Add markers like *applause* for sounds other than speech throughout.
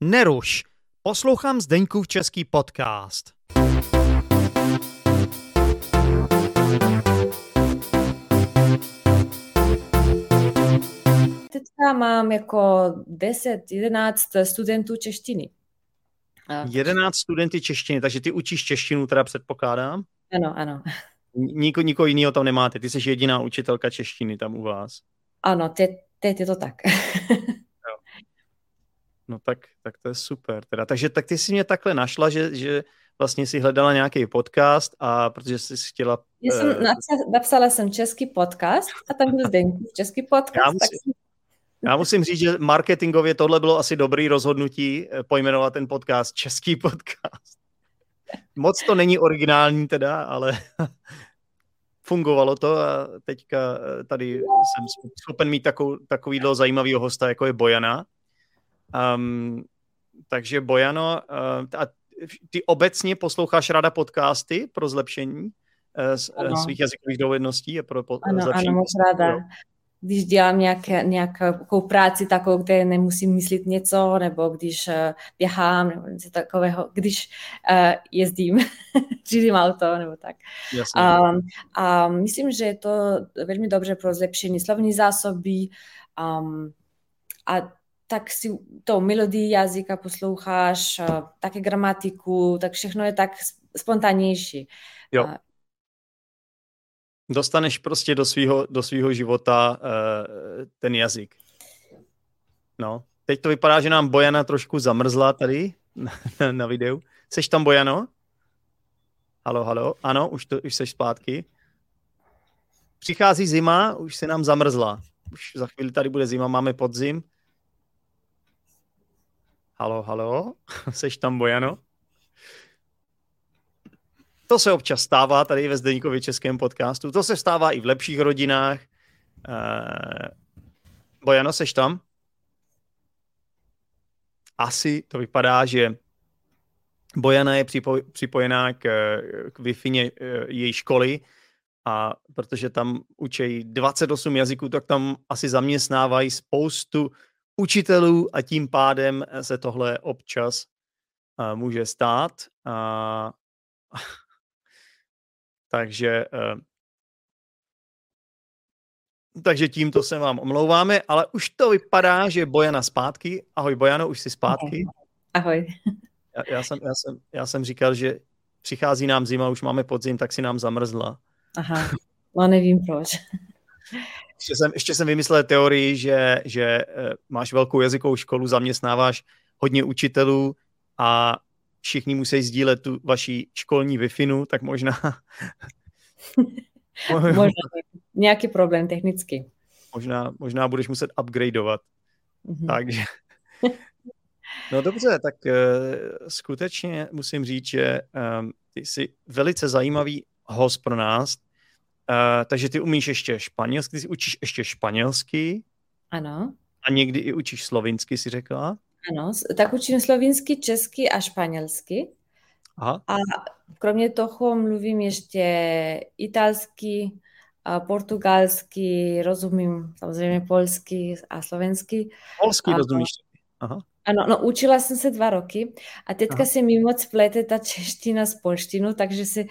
Neruš, poslouchám Zdeňkův český podcast. Teďka mám jako 10, 11 studentů češtiny. 11 studenty češtiny, takže ty učíš češtinu, teda předpokládám? Ano, ano. Niko, nikoho jiného tam nemáte, ty jsi jediná učitelka češtiny tam u vás. Ano, teď, teď je to tak. No tak, tak to je super. Teda. Takže tak ty jsi mě takhle našla, že, že vlastně si hledala nějaký podcast a protože jsi chtěla... Já jsem uh, napsala jsem český podcast a tam byl Zdeňkův český podcast. Já musím, tak jsem... já musím říct, že marketingově tohle bylo asi dobrý rozhodnutí eh, pojmenovat ten podcast český podcast. Moc to není originální teda, ale fungovalo to a teďka eh, tady jsem schopen mít takový, takovýhle zajímavého hosta, jako je Bojana. Um, takže Bojano, uh, a ty obecně posloucháš ráda podcasty pro zlepšení uh, ano. svých jazykových dovedností a pro po, ano, zlepšení? Ano, moc ráda. Když dělám nějaké, nějakou práci takovou, kde nemusím myslet něco, nebo když uh, běhám, nebo něco takového, když uh, jezdím, *laughs* řídím auto, nebo tak. Jasně. Um, a myslím, že je to velmi dobře pro zlepšení slovní zásoby um, a tak si tou melodii jazyka posloucháš, také gramatiku, tak všechno je tak spontánnější. Jo. Dostaneš prostě do svého do svýho života uh, ten jazyk. No, teď to vypadá, že nám Bojana trošku zamrzla tady na, *laughs* na videu. Seš tam, Bojano? Halo, halo. Ano, už, to, už seš zpátky. Přichází zima, už se nám zamrzla. Už za chvíli tady bude zima, máme podzim. Halo, halo, *laughs* seš tam, Bojano? To se občas stává tady ve Zdeníkově českém podcastu. To se stává i v lepších rodinách. Uh, Bojano, seš tam? Asi to vypadá, že Bojana je připo- připojená k, k Wi-Fi uh, její školy a protože tam učí 28 jazyků, tak tam asi zaměstnávají spoustu učitelů a tím pádem se tohle občas uh, může stát. Uh, takže uh, takže tímto se vám omlouváme, ale už to vypadá, že Bojana zpátky. Ahoj Bojano, už jsi zpátky. Ahoj. Já, já, jsem, já, jsem, já jsem říkal, že přichází nám zima, už máme podzim, tak si nám zamrzla. Aha, no nevím proč. Ještě jsem, ještě jsem vymyslel teorii, že, že eh, máš velkou jazykovou školu, zaměstnáváš hodně učitelů a všichni musí sdílet tu vaši školní wi tak možná... *laughs* možná nějaký problém technicky. Možná, možná budeš muset upgradeovat. Mm-hmm. Takže... *laughs* No dobře, tak uh, skutečně musím říct, že um, ty jsi velice zajímavý host pro nás, Uh, takže ty umíš ještě španělsky, ty učíš ještě španělsky. Ano. A někdy i učíš slovinsky, si řekla? Ano, tak učím slovinsky, česky a španělsky. Aha. A kromě toho mluvím ještě italsky, portugalsky, rozumím samozřejmě polsky a slovensky. Polsky a, rozumíš? Aha. Ano, no učila jsem se dva roky a teďka Aha. se mi moc plete ta čeština s polštinou, takže si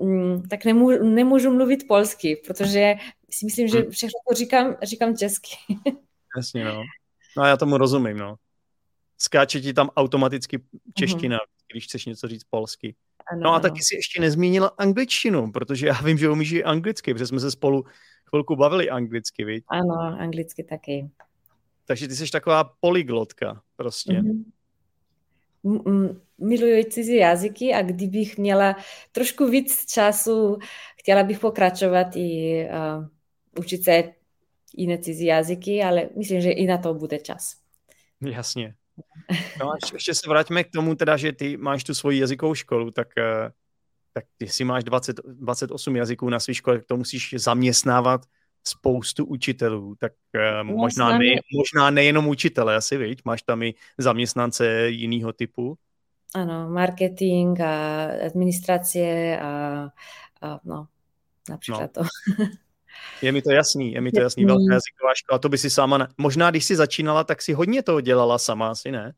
Mm, tak nemůžu, nemůžu mluvit polsky, protože si myslím, že hm. všechno to říkám, říkám česky. *laughs* Jasně, no. No a já tomu rozumím, no. Skáče ti tam automaticky čeština, uh-huh. když chceš něco říct polsky. Ano, no a ano. taky si ještě nezmínila angličtinu, protože já vím, že umíš i anglicky, protože jsme se spolu chvilku bavili anglicky, viď? Ano, anglicky taky. Takže ty jsi taková polyglotka prostě. Uh-huh miluji cizí jazyky a kdybych měla trošku víc času, chtěla bych pokračovat i uh, učit se jiné cizí jazyky, ale myslím, že i na to bude čas. Jasně. No a ještě se vrátíme k tomu teda, že ty máš tu svoji jazykovou školu, tak, uh, tak ty si máš 20, 28 jazyků na své škole, tak to musíš zaměstnávat spoustu učitelů, tak uh, možná, ne, možná nejenom učitele, asi viď? Máš tam i zaměstnance jiného typu? Ano, marketing a administrace a, a no, například no. to. *laughs* Je mi to jasný, je mi to jasný, velká jazyková škola, to by si sama, ne... možná když jsi začínala, tak si hodně toho dělala sama, asi ne?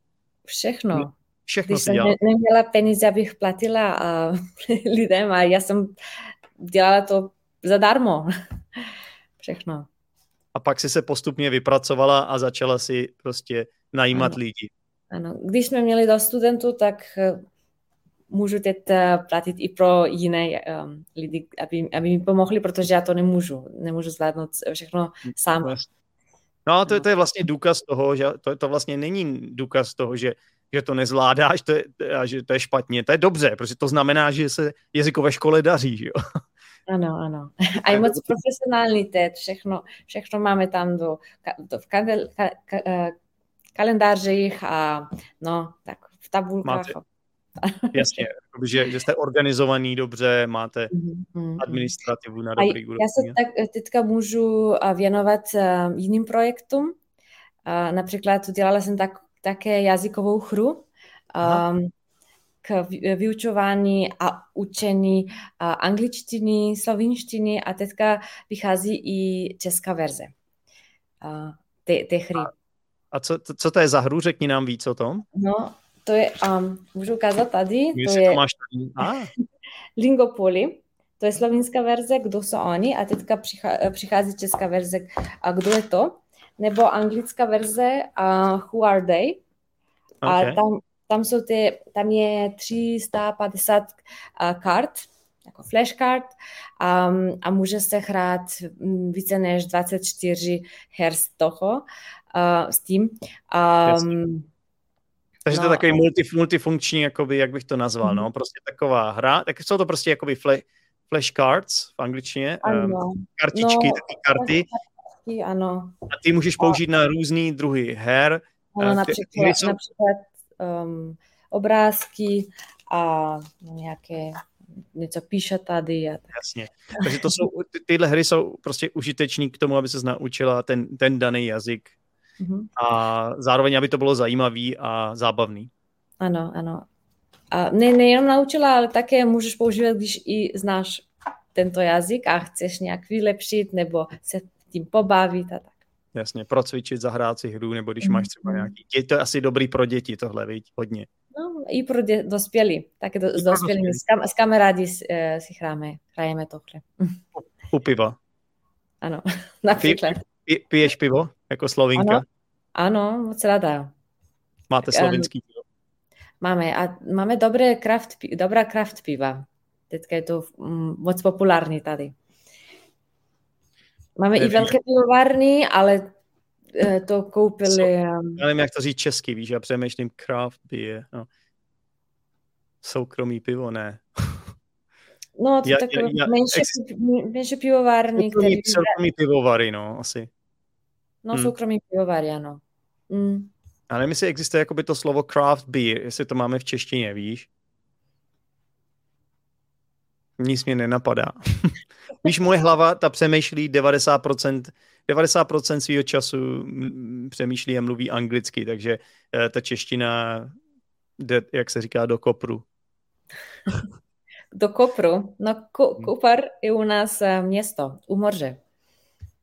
Všechno. Všechno Když si jsem dělala. ne- neměla peníze, abych platila a *laughs* lidem a já jsem dělala to zadarmo. *laughs* Všechno. A pak si se postupně vypracovala a začala si prostě najímat Ano. lidi. Ano. Když jsme měli dost studentů, tak eh, můžu teď platit i pro jiné um, lidi, aby, aby mi pomohli, protože já to nemůžu. Nemůžu zvládnout všechno sám. No a to, je- to je vlastně důkaz toho, že to, to vlastně není důkaz toho, že, že to nezvládáš to je, a že to je špatně. To je dobře, protože to znamená, že se jazykové škole daří. Že jo? Ano, ano. A je moc *laughs* profesionální teď, všechno, všechno máme tam do, do v kandel, ka, ka, eh, kalendářích a no, tak v tabulkách. Máte- *laughs* Jasně, že, že jste organizovaný dobře, máte Mhm, mhm. administrativu na A dobrý já se úrovni. tak eh, teďka můžu eh, věnovat eh, jiným projektům. Například udělala jsem tak, také jazykovou hru Aha. um, k vy- vyučování a učení angličtiny, slovinštiny a teďka vychází i česká verze té, hry. A co, to- co to je za hru? Řekni nám víc o tom. No, to je, um, můžu ukázat tady, to je to máš tady. *laughs* A, Lingopoli, to je slovinská verze, kdo jsou oni? A teďka přichá- přichází česká verze, a kdo je to, nebo anglická verze, uh, who are they, a okay. tam, tam, jsou ty, tam je 350 uh, kart, jako flashcard um, a může se hrát mm, více než 24 her z toho, uh, s tím. Um, Takže to je no. takový multi, multifunkční, jakoby, jak bych to nazval, Mhm. no, prostě taková hra, tak jsou to prostě jakoby fle, flashcards v angličtině, um, kartičky, No, taky karty ano, a ty můžeš použít na různý druhy her. Ano, ty například, hry jsou- například um, obrázky a nějaké něco píše tady. A tak. Jasně. Takže to jsou, ty, tyhle hry jsou prostě užitečný k tomu, aby se naučila ten, ten daný jazyk Mhm. a zároveň, aby to bylo zajímavý a zábavný. Ano, ano. A ne, nejenom naučila, ale také můžeš používat, když i znáš tento jazyk a chceš nějak vylepšit nebo se tím pobavit a tak. Jasně, procvičit, zahrát si hru, nebo když Mhm. máš třeba nějaký děti, to je asi dobrý pro děti tohle, viď? hodně. No, i pro dě, dospělí. Také do, s dospělými. S, kam, s kamarády si, eh, si hráme, hrajeme tohle. U piva. Ano, například. Piješ pivo jako slovinka? Ano. Ano, moc ráda. Máte Tak, slovinský pivo? Máme a máme dobré craft, dobrá craft piva. Teďka je to mm, moc populární tady. Máme i Nevím. velké pivovárny, ale eh, to koupili... Já nevím, jak to říct česky, víš, já přemýšlím craft beer. No. Soukromý pivo, ne. No, to Já- takové já- já- menší, menší pivovárny. Soukromý, soukromý pivovary, no, asi. No, Hmm. soukromí pivovary, ano. Mm. Já nevím, jestli existuje jakoby to slovo craft beer, jestli to máme v češtině, víš? Nic mě nenapadá. *laughs* víš, moje hlava, ta přemýšlí 90%, 90% svého času přemýšlí a mluví anglicky, takže eh, ta čeština jde, jak se říká, do kopru. Do Kopru. No, Hmm. Ko- Kopar je u nás eh, město, u moře.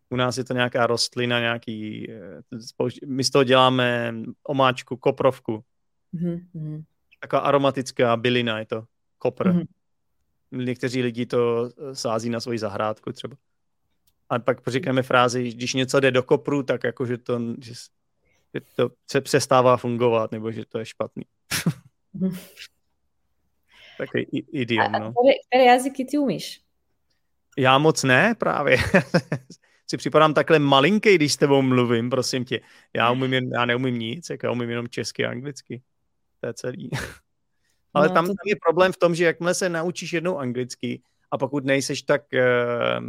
U nás je to nějaká rostlina, nějaký, eh, my z toho děláme omáčku, koprovku. Mhm, mhm. Taková aromatická bylina je to, kopr. Mhm. Někteří lidi to eh, sází na svoji zahrádku třeba. A pak řekneme frázi, když něco jde do kopru, tak jako, že to, že, že to se přestává fungovat, nebo že to je špatný. Mhm. *laughs* Takový A, idiom, a no. které, které jazyky ty umíš? Já moc ne, právě. Si připadám takhle malinký, když s tebou mluvím, prosím tě. Já, umím jen, já neumím nic, jak já umím jenom česky a anglicky. To je celý. *laughs* Ale No, tam, to- tam je problém v tom, že jakmile se naučíš jednou anglicky a pokud nejseš tak uh,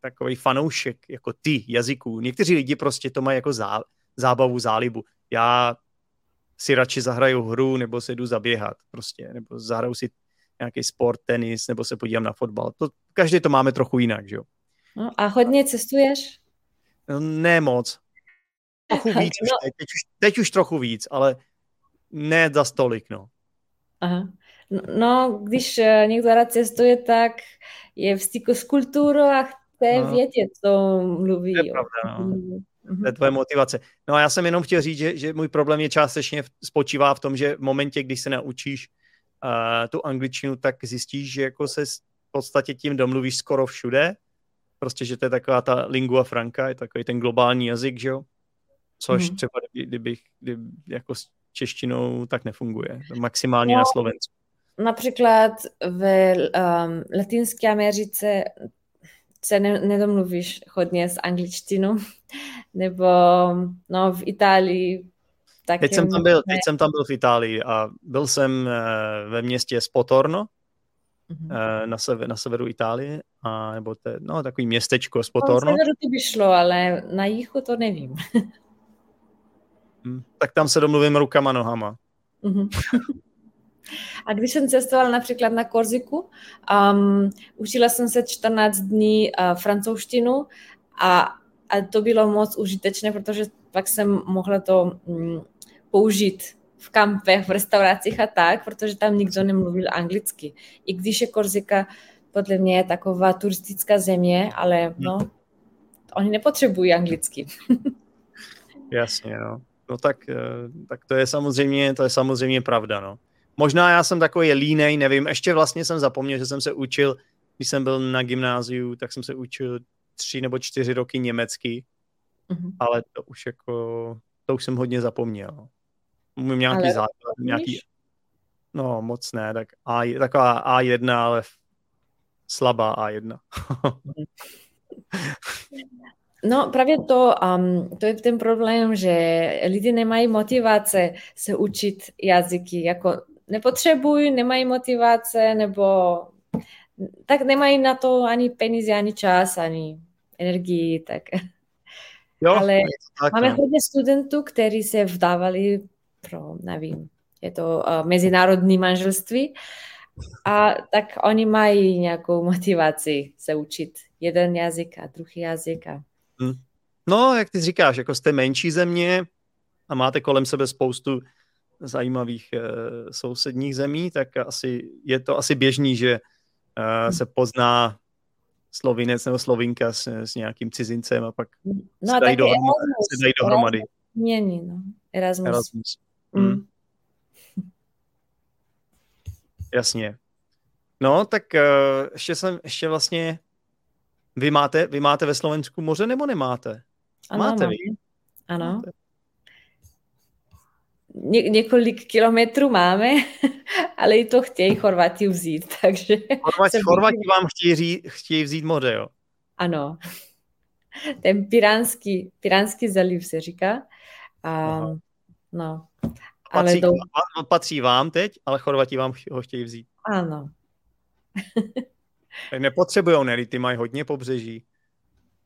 takový fanoušek jako ty jazyků, někteří lidi prostě to mají jako zá, zábavu, zálibu. Já si radši zahraju hru, nebo se jdu zaběhat prostě, nebo zahraju si nějaký sport, tenis, nebo se podívám na fotbal. To, každý to máme trochu jinak, že jo? No, a hodně cestuješ? No, ne moc. Trochu *laughs* víc už, No. teď, teď, už, teď už trochu víc, ale ne za stolik, no. Aha. No, no, když eh, někdo rád cestuje, tak je v styku s kulturou a chce no. vědět, co mluví. To je pravda, no. To je tvoje motivace. No a já jsem jenom chtěl říct, že, že můj problém je částečně spočívá v tom, že v momentě, když se naučíš uh, tu angličtinu, tak zjistíš, že jako se v podstatě tím domluvíš skoro všude. Prostě, že to je taková ta lingua franca, je takový ten globální jazyk, že jo? Což mm. třeba kdybych, kdyby, jako s češtinou tak nefunguje. Maximálně no, na Slovensku. Například v um, Latinské Americe se ne, nedomluvíš hodně s angličtinou, *laughs* nebo no, v Itálii tak teď jsem, tam byl, teď jsem tam byl v Itálii a byl jsem uh, ve městě Spotorno, mm-hmm. na, sever, na severu Itálie, a, nebo to, no, takový městečko Spotorno. Na severu to by šlo, ale na jihu to nevím. Hmm, tak tam se domluvím rukama, nohama. Mm-hmm. A když jsem cestovala například na Korziku, um, učila jsem se 14 dní uh, francouzštinu a, a to bylo moc užitečné, protože pak jsem mohla to um, použít v kampech, v restauracích a tak, protože tam nikdo nemluvil anglicky. I když je Korzika podle mě je taková turistická země, ale no, oni nepotřebují anglicky. *laughs* Jasně, no. No tak, eh, tak to je samozřejmě, to je samozřejmě pravda, no. Možná já jsem takový línej, nevím, ještě vlastně jsem zapomněl, že jsem se učil, když jsem byl na gymnáziu, tak jsem se učil tři nebo čtyři roky německy, mm-hmm. ale to už jako, to už jsem hodně zapomněl. Umím nějaký ale základ, nějaký, no moc ne, tak A, taková A1, ale slabá A1. *laughs* No právě to, um, to je ten problém, že lidi nemají motivace se učit jazyky, jako nepotřebují, nemají motivace, nebo tak nemají na to ani peníze, ani čas, ani energii, tak. Jo, Ale tak, máme no. hodně studentů, kteří se vdávali pro, nevím, je to uh, mezinárodní manželství a tak oni mají nějakou motivaci se učit jeden jazyk a druhý jazyk. A... Hmm. No, jak ty říkáš, jako jste menší země a máte kolem sebe spoustu zajímavých uh, sousedních zemí, tak asi je to asi běžný, že uh, se pozná slovinec nebo slovinka s, s nějakým cizincem a pak no, se, dají dohromady, se dají dohromady. Mění, no. Erasmus. Erasmus. Mm. Mm. Jasně. No, tak uh, ještě jsem, ještě vlastně, vy máte, vy máte ve Slovensku moře nebo nemáte? Ano, máte vy? Ano. Máte ně, několik kilometrů máme, *laughs* ale i to chtějí Chorvati vzít, *laughs* takže... Chorvati, Chorvati vám chtějí, ří, chtějí vzít moře, jo? Ano. Ten Piránský, Piránský zaliv se říká. Um, no. Ale patří, do... patří vám teď, ale Chorvati vám ho chtějí vzít. Ano. *laughs* Nepotřebují, ne? Ty mají hodně pobřeží.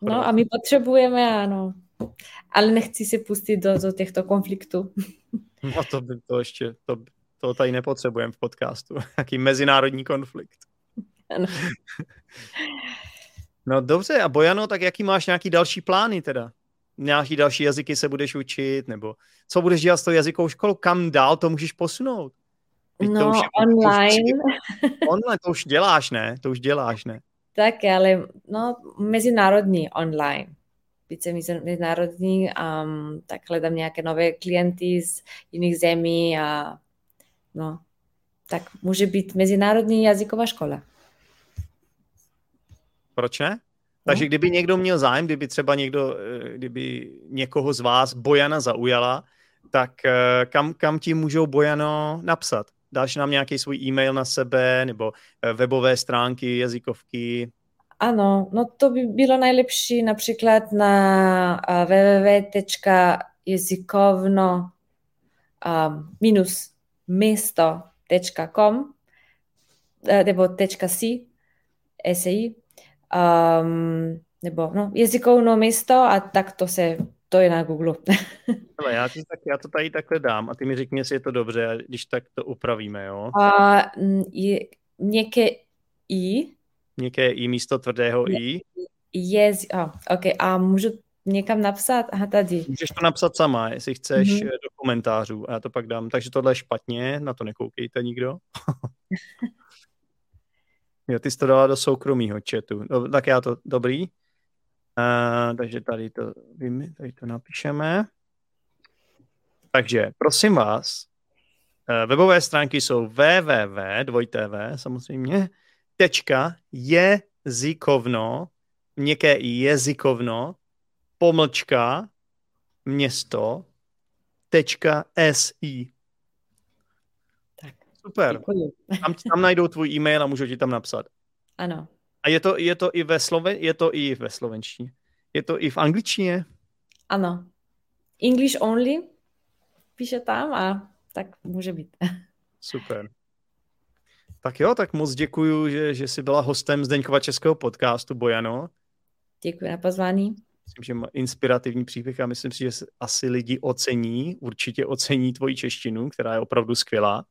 No a my potřebujeme, ano. Ale nechci se pustit do, do těchto konfliktů. *laughs* No to by to ještě, to, to tady nepotřebujeme v podcastu. *laughs* Jaký mezinárodní konflikt. Ano. No dobře, a Bojano, tak jaký máš nějaký další plány teda? Nějaký další jazyky se budeš učit, nebo co budeš dělat s tou jazykovou školou? Kam dál to můžeš posunout? Teď no, to už, online. To *laughs* už, online, to už děláš, ne? To už děláš, ne? Tak, ale no, mezinárodní online více mezinárodní, um, tak hledám nějaké nové klienty z jiných zemí a no, tak může být mezinárodní jazyková škola. Proč ne? Takže no. kdyby někdo měl zájem, kdyby třeba někdo, eh, kdyby někoho z vás Bojana zaujala, tak eh, kam, kam ti můžou Bojano napsat? Dáš nám nějaký svůj e-mail na sebe nebo eh, webové stránky, jazykovky? Ano, no to by bylo nejlepší například na www.jezykowno minus misto.com e, nebo .si, si, um, nebo no, jazykovno místo a tak to se, to je na Google. *laughs* Ale já, ti tak, já to tady takhle dám a ty mi řekni, jestli je to dobře, když tak to upravíme, jo? A je, něké i, Měkké i místo tvrdého i? Je, oh, ok, a můžu někam napsat? Aha, tady. Můžeš to napsat sama, jestli chceš mm-hmm. do komentářů a já to pak dám. Takže tohle je špatně, na to nekoukejte nikdo. *laughs* Jo, ty jsi to dala do soukromého chatu. No, tak já to, dobrý. Uh, takže tady to, tady to napíšeme. Takže prosím vás, uh, webové stránky jsou www, dvojtv samozřejmě, tečka jezikovno, měkké jezikovno, pomlčka, město, tečka si. Super. *laughs* Tam, tam najdou tvůj e-mail a můžu ti tam napsat. Ano. A je to, je to i ve Sloven, je to i ve slovenštině. Je to i v angličtině? Ano. English only píše tam a tak může být. *laughs* Super. Tak jo, tak moc děkuju, že, že jsi byla hostem Zdeňkova českého podcastu Bojano. Děkuji na pozvání. Myslím, že má inspirativní příběh a myslím si, že asi lidi ocení, určitě ocení tvoji češtinu, která je opravdu skvělá.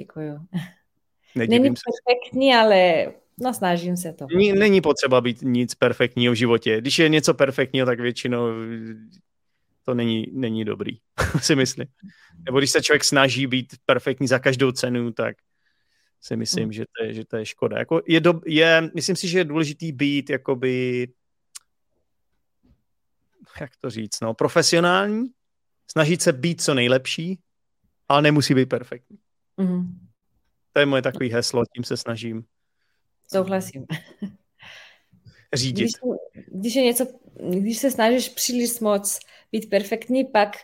Děkuju. Nedivím Není perfektní, ale no, snažím se to. Není potřeba být nic perfektního v životě. Když je něco perfektního, tak většinou to není, není dobrý, *laughs* si myslím. Nebo když se člověk snaží být perfektní za každou cenu, tak si myslím, hmm. že, to je, že to je škoda. Jako je, do, je, myslím si, že je důležitý být jakoby jak to říct, no, profesionální, snažit se být co nejlepší, ale nemusí být perfektní. Mm. To je moje takový heslo, tím se snažím. Souhlasím. *laughs* Řídit. Když, když, je něco, když se snažíš příliš moc být perfektní, pak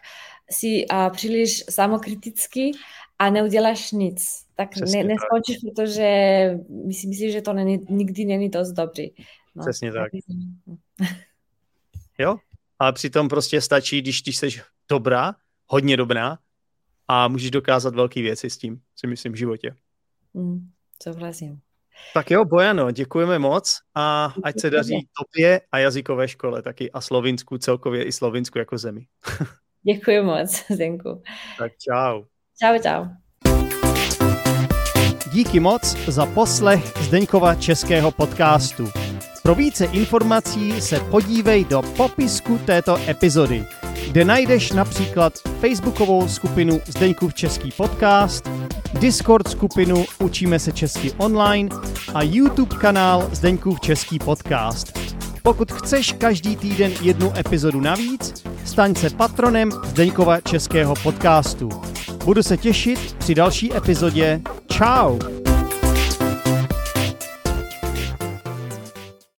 si a, příliš samokritický a neuděláš nic. Tak ne, neskončíš, protože myslím si, že to není, nikdy není dost dobrý. No, Přesně tak. Jo, ale přitom prostě stačí, když ty jsi dobrá, hodně dobrá a můžeš dokázat velké věci s tím, si myslím, v životě. Mm, souhlasím. Tak jo, Bojano, děkujeme moc a ať se daří tobě a jazykové škole taky a Slovinsku celkově i Slovinsku jako zemi. *laughs* Děkuji moc, Zdenku. Tak čau. Čau, čau. Díky moc za poslech Zdeňkova českého podcastu. Pro více informací se podívej do popisku této epizody, kde najdeš například facebookovou skupinu Zdeňkův český podcast, Discord skupinu Učíme se česky online a YouTube kanál Zdeňkův český podcast. Pokud chceš každý týden jednu epizodu navíc, staň se patronem Zdeňkova českého podcastu. Budu se těšit při další epizodě. Ciao!